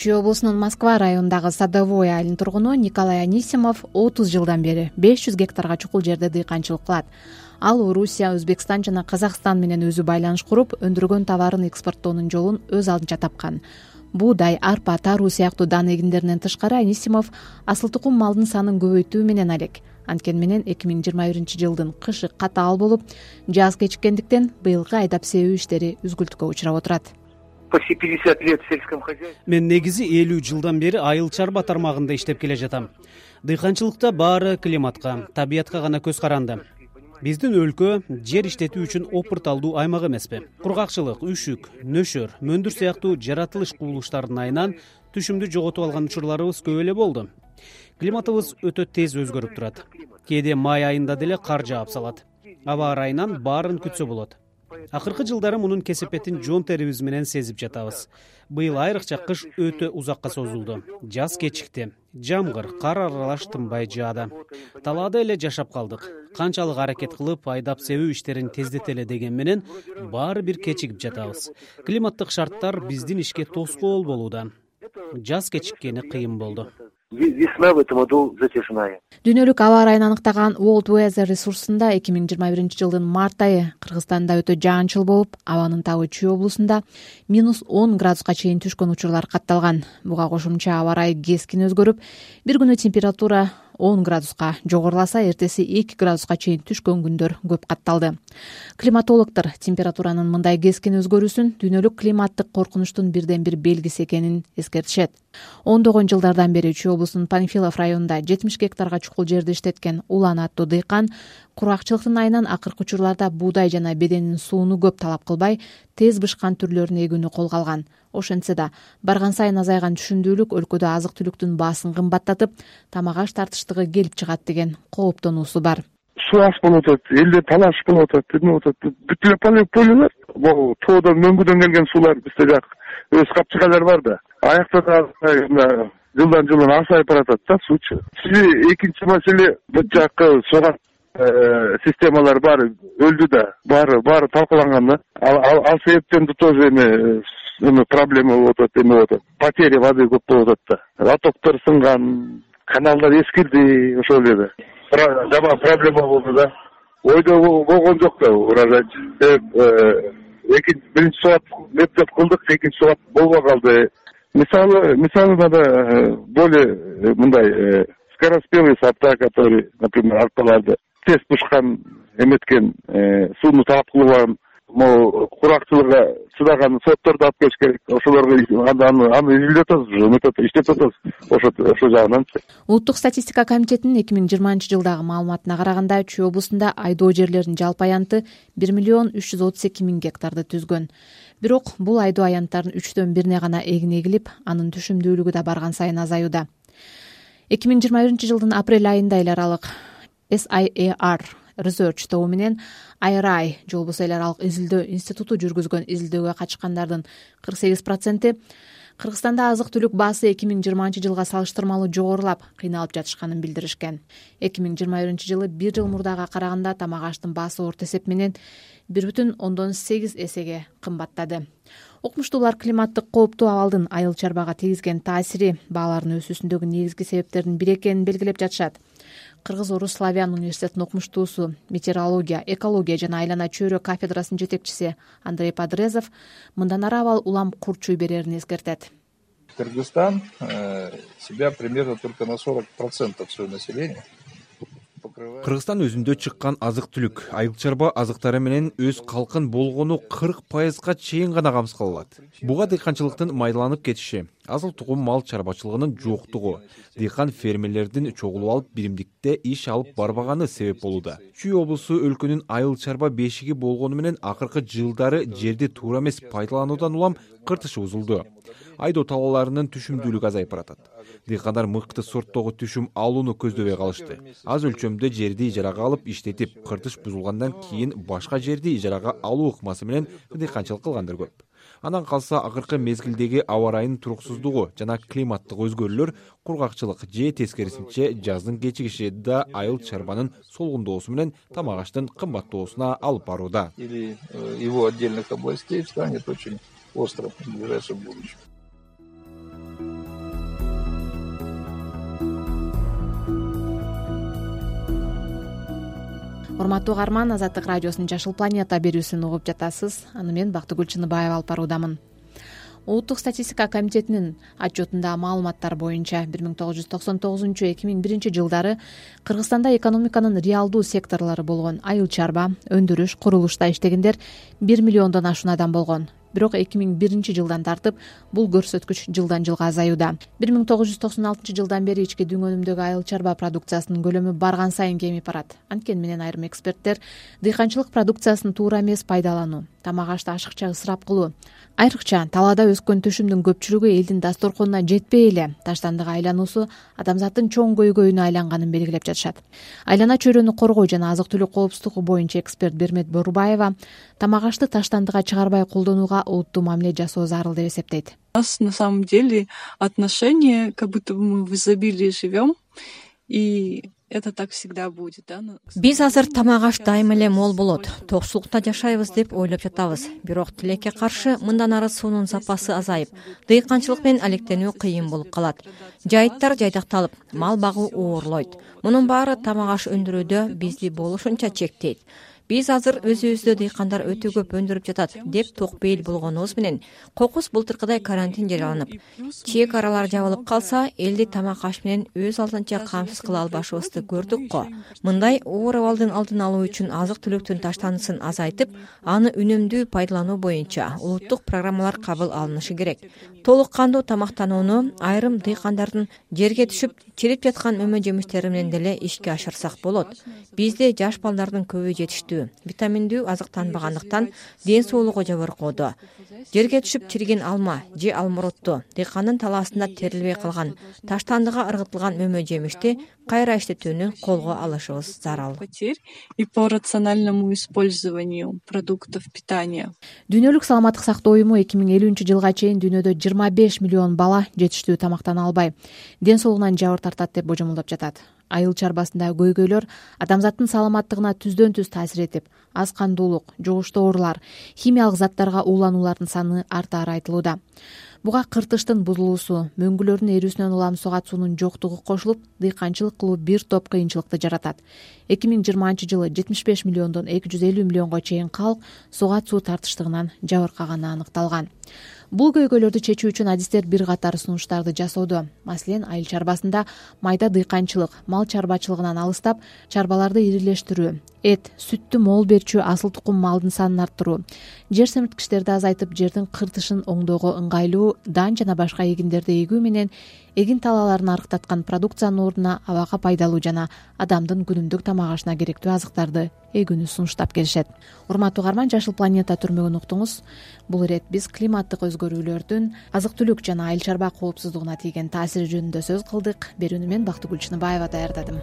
чүй облусунун москва районундагы садовой айылынын тургуну николай анисимов отуз жылдан бери беш жүз гектарга чукул жерде дыйканчылык кылат. Ал орусия өзбекстан жана казакстан менен өзү байланыш куруп өндүргөн товарын экспорттоонун жолун өз алдынча тапкан буудай арпа таруу сыяктуу дан эгиндеринен тышкары анисимов асыл тукум малдын санын көбөйтүү менен алек. Анткени менен эки миң жыйырма биринчи жылдын кышы катаал болуп жаз кечиккендиктен быйылкы айдап себүү иштери үзгүлтүккө учурап отурат. Почти пятьдесят лет в сельском хозяйстве. Мен негизи элүү жылдан бери айыл чарба тармагында иштеп келе жатам. Дыйканчылыкта баары климатка табиятка гана көз каранды биздин өлкө жер иштетүү үчүн опурталдуу аймак эмеспи. Кургакчылык үшүк нөшөр мөндүр сыяктуу жаратылыш кубулуштардын айынан түшүмдү жоготуп алган учурларыбыз көп эле болду. Климатыбыз өтө тез өзгөрүп турат. Кээде май айында деле кар жаап салат. Аба ырайынан баарын күтсө болот акыркы жылдары мунун кесепетин жон терибиз менен сезип жатабыз. Быйыл айрыкча кыш өтө узакка созулду. Жаз кечикти жамгыр кар аралаш тынбай жаады талаада эле жашап калдык. Канчалык аракет кылып айдап себүү иштерин тездетели деген менен баары бир кечигип жатабыз. Климаттык шарттар биздин ишке тоскоол болууда. Жаз кечиккени кыйын болду весна в этом году затяжная. Дүйнөлүк аба ырайын аныктаган world weather ресурсунда эки миң жыйырма биринчи жылдын март айы кыргызстанда өтө жаанчыл болуп абанын табы чүй облусунда минус он градуска чейин түшкөн учурлар катталган. Буга кошумча аба ырайы кескин өзгөрүп бир күнү температура он градуска жогоруласа эртеси эки градуска чейин түшкөн күндөр көп катталды. Климатологдор температуранын мындай кескин өзгөрүүсүн дүйнөлүк климаттык коркунучтун бирден бир белгиси экенин эскертишет. Ондогон жылдардан бери чүй облусунун панфилов районунда жетимиш гектарга чукул жерди иштеткен улан аттуу дыйкан кургакчылыктын айынан акыркы учурларда буудай жана беденин сууну көп талап кылбай тез бышкан түрлөрүн эгүүнү колго алган. Ошентсе да барган сайын азайган түшүмдүүлүк өлкөдө азык түлүктүн баасын кымбаттатып тамак аш тартыштыгы келип чыгат деген кооптонуусу бар. Суу аз болуп атат элде талаш болуп атат эмне болуп атат. Бүт эле полелер могу тоодон мөңгүдөн келген суулар бизде жак. Өз капчыгалар бар да. Аякта дагы мына жылдан жылына азайып баратат да суучу экинчи маселе бут жаккы согат системалар баары өлдү да баары баары талкаланган да. Ал себептен тоже эме эме проблема болуп атат эме болуп атат потеря воды көп болуп атат да. Лотоктор сынган каналдар эскирди ошол эле да жаман проблема болду да. Ойдо болгон жок да урожайчы э, биринчи субат метод кылдык экинчи субат болбой калды. Мисалы мисалы надо э, более э, мындай скороспелые сорта которые например арпаларды тез бышкан эметкен сууну талап кылбаган могу кургакчылыкка чыдаган сортторду алып келиш керек. Ошолорго аны изилдеп атабыз уже эметип иштеп атабыз ошо ошол жагынанчы улуттук статистика комитетинин эки миң жыйырманчы жылдагы маалыматына караганда чүй облусунда айдоо жерлеринин жалпы аянты бир миллион үч жүз отуз эки миң гектарды түзгөн. Бирок бул айдоо аянттарынын үчтөн бирине гана эгин эгилип анын түшүмдүүлүгү да барган сайын азаюуда эки миң жыйырма биринчи жылдын апрель айында эл аралык siar research тобу менен айрай же болбосо эл аралык изилдөө институту жүргүзгөн изилдөөгө катышкандардын кырк сегиз проценти кыргызстанда азык түлүк баасы эки миң жыйырманчы жылга салыштырмалуу жогорулап кыйналып жатышканын билдиришкен. эки миң жыйырма биринчи жылы бир жыл мурдага караганда тамак аштын баасы орто эсеп менен бир бүтүн ондон сегиз эсеге кымбаттады. Укмуштуулар климаттык кооптуу абалдын айыл чарбага тийгизген таасири баалардын өсүүсүндөгү негизги себептердин бири экенин белгилеп жатышат кыргыз орус славян университетинин окумуштуусу метеорология экология жана айлана чөйрө кафедрасынын жетекчиси андрей подрезов мындан ары абал улам курчуй берерин эскертет кыргызстан э, себя примерно только на сорок процентов своего населения кыргызстан өзүндө чыккан азык түлүк айыл чарба азыктары менен өз калкын болгону кырк пайызга чейин гана камсыз алат буга дыйканчылыктын майдаланып кетиши асыл тукум мал чарбачылыгынын жоктугу дыйкан фермерлердин чогулуп алып биримдикте иш алып барбаганы себеп болууда. Чүй облусу өлкөнүн айыл чарба бешиги болгону менен акыркы жылдары жерди туура эмес пайдалануудан улам кыртышы бузулду айдоо талааларынын түшүмдүүлүгү азайып баратат. Дыйкандар мыкты сорттогу түшүм алууну көздөбөй калышты. Аз өлчөмдө жерди ижарага алып иштетип кыртыш бузулгандан кийин башка жерди ижарага алуу ыкмасы менен дыйканчылык кылгандар көп. Анан калса акыркы мезгилдеги аба ырайынын туруксуздугу жана климаттык өзгөрүүлөр кургакчылык же тескерисинче жаздын кечигиши да айыл чарбанын солгундоосу менен тамак аштын кымбаттоосуна алып барууда. Или э, его отдельных областей станет очень урматтуу угарман азаттык радиосунун жашыл планета берүүсүн угуп жатасыз. Аны мен бактыгүл чыныбаева алып баруудамын. Улуттук статистика комитетинин отчетундагы маалыматтар боюнча бир миң тогуз жүз токсон тогузунчу эки миң биринчи жылдары кыргызстанда экономиканын реалдуу секторлору болгон айыл чарба өндүрүш курулушта иштегендер бир миллиондон ашуун адам болгон бирок эки миң биринчи жылдан тартып бул көрсөткүч жылдан жылга азаюуда бир миң тогуз жүз токсон алтынчы жылдан бери ички дүң өнүмдөгү айыл чарба продукциясынын көлөмү барган сайын кемип барат. Анткени менен айрым эксперттер дыйканчылык продукциясын туура эмес пайдалануу тамак ашты ашыкча ысырап кылуу. Айрыкча талаада өскөн түшүмдүн көпчүлүгү элдин дасторконуна жетпей эле таштандыга айлануусу адамзаттын чоң көйгөйүнө айланганын белгилеп жатышат. Айлана чөйрөнү коргоо жана азык түлүк коопсуздугу боюнча эксперт бермет борубаева тамак ашты таштандыга чыгарбай колдонууга олуттуу мамиле жасоо зарыл деп эсептейт. У нас на самом деле отношение как будто бы мы в изобилии живем и это так всегда будет да биз азыр тамак аш дайыма эле мол болот. токчулукта жашайбыз деп ойлоп жатабыз. бирок тилекке каршы мындан ары суунун сапасы азайып. дыйканчылык менен алектенүү кыйын болуп калат. жайыттар жайдакталып мал багуу оорлойт мунун баары тамак аш өндүрүүдө бизди болушунча чектейт биз азыр өзүбүздө дыйкандар өтө көп өндүрүп жатат деп ток бейил болгонубуз менен. Кокус былтыркыдай карантин жарыяланып чек аралар жабылып калса элди тамак аш менен өз алдынча камсыз кыла албашыбызды көрдүк го. Мындай оор абалдын алдын алуу үчүн азык түлүктүн таштандысын азайтып аны үнөмдүү пайдалануу боюнча улуттук программалар кабыл алынышы керек. Толук кандуу тамактанууну айрым дыйкандардын жерге түшүп чирип жаткан мөмө жемиштери менен деле ишке ашырсак болот. Бизде жаш балдардын көбү жетиштүү витаминдүү азыктанбагандыктан ден соолугу жогоркоодо жерге түшүп чириген алма же алмурутту дыйкандын талаасында терилбей калган таштандыга ыргытылган мөмө жемишти кайра иштетүүнү колго алышыбыз зарыл. И по рациональному использованию продуктов питания. Дүйнөлүк саламаттык сактоо уюму эки миң элүүнчү жылга чейин дүйнөдө жыйырма беш миллион бала жетиштүү тамактана албай ден соолугунан жабыр тартат деп божомолдоп жатат айыл чарбасындагы көйгөйлөр адамзаттын саламаттыгына түздөн түз таасир этип аз кандуулук жугуштуу оорулар химиялык заттарга ууланулардын саны артаары айтылууда буга кыртыштын бузулуусу мөңгүлөрдүн эрүүсүнөн улам сугат суунун жоктугу кошулуп дыйканчылык кылуу бир топ кыйынчылыкты жаратат. эки миң жыйырманчы жылы жетимиш беш миллиондон эки жүз элүү миллионго чейин калк сугат суу тартыштыгынан жабыркаганы аныкталган. Бул көйгөйлөрдү чечүү үчүн адистер бир катар сунуштарды жасоодо. Маселен айыл чарбасында майда дыйканчылык мал чарбачылыгынан алыстап чарбаларды ирилештирүү эт сүттү мол берчү асыл тукум малдын санын арттыруу. Жер семирткичтерди азайтып жердин кыртышын оңдоого ыңгайлуу дан жана башка эгиндерди эгүү менен эгин талааларын арыктаткан продукциянын ордуна абага пайдалуу жана адамдын күнүмдүк тамак ашына керектүү азыктарды эгүүнү сунуштап келишет. Урматтуу угарман жашыл планета түрмөгүн уктуңуз. Бул ирет биз климаттык өзгөрүүлөрдүн азык түлүк жана айыл чарба коопсуздугуна тийген таасири жөнүндө сөз кылдык. Берүүнү мен бактыгүл чыныбаева даярдадым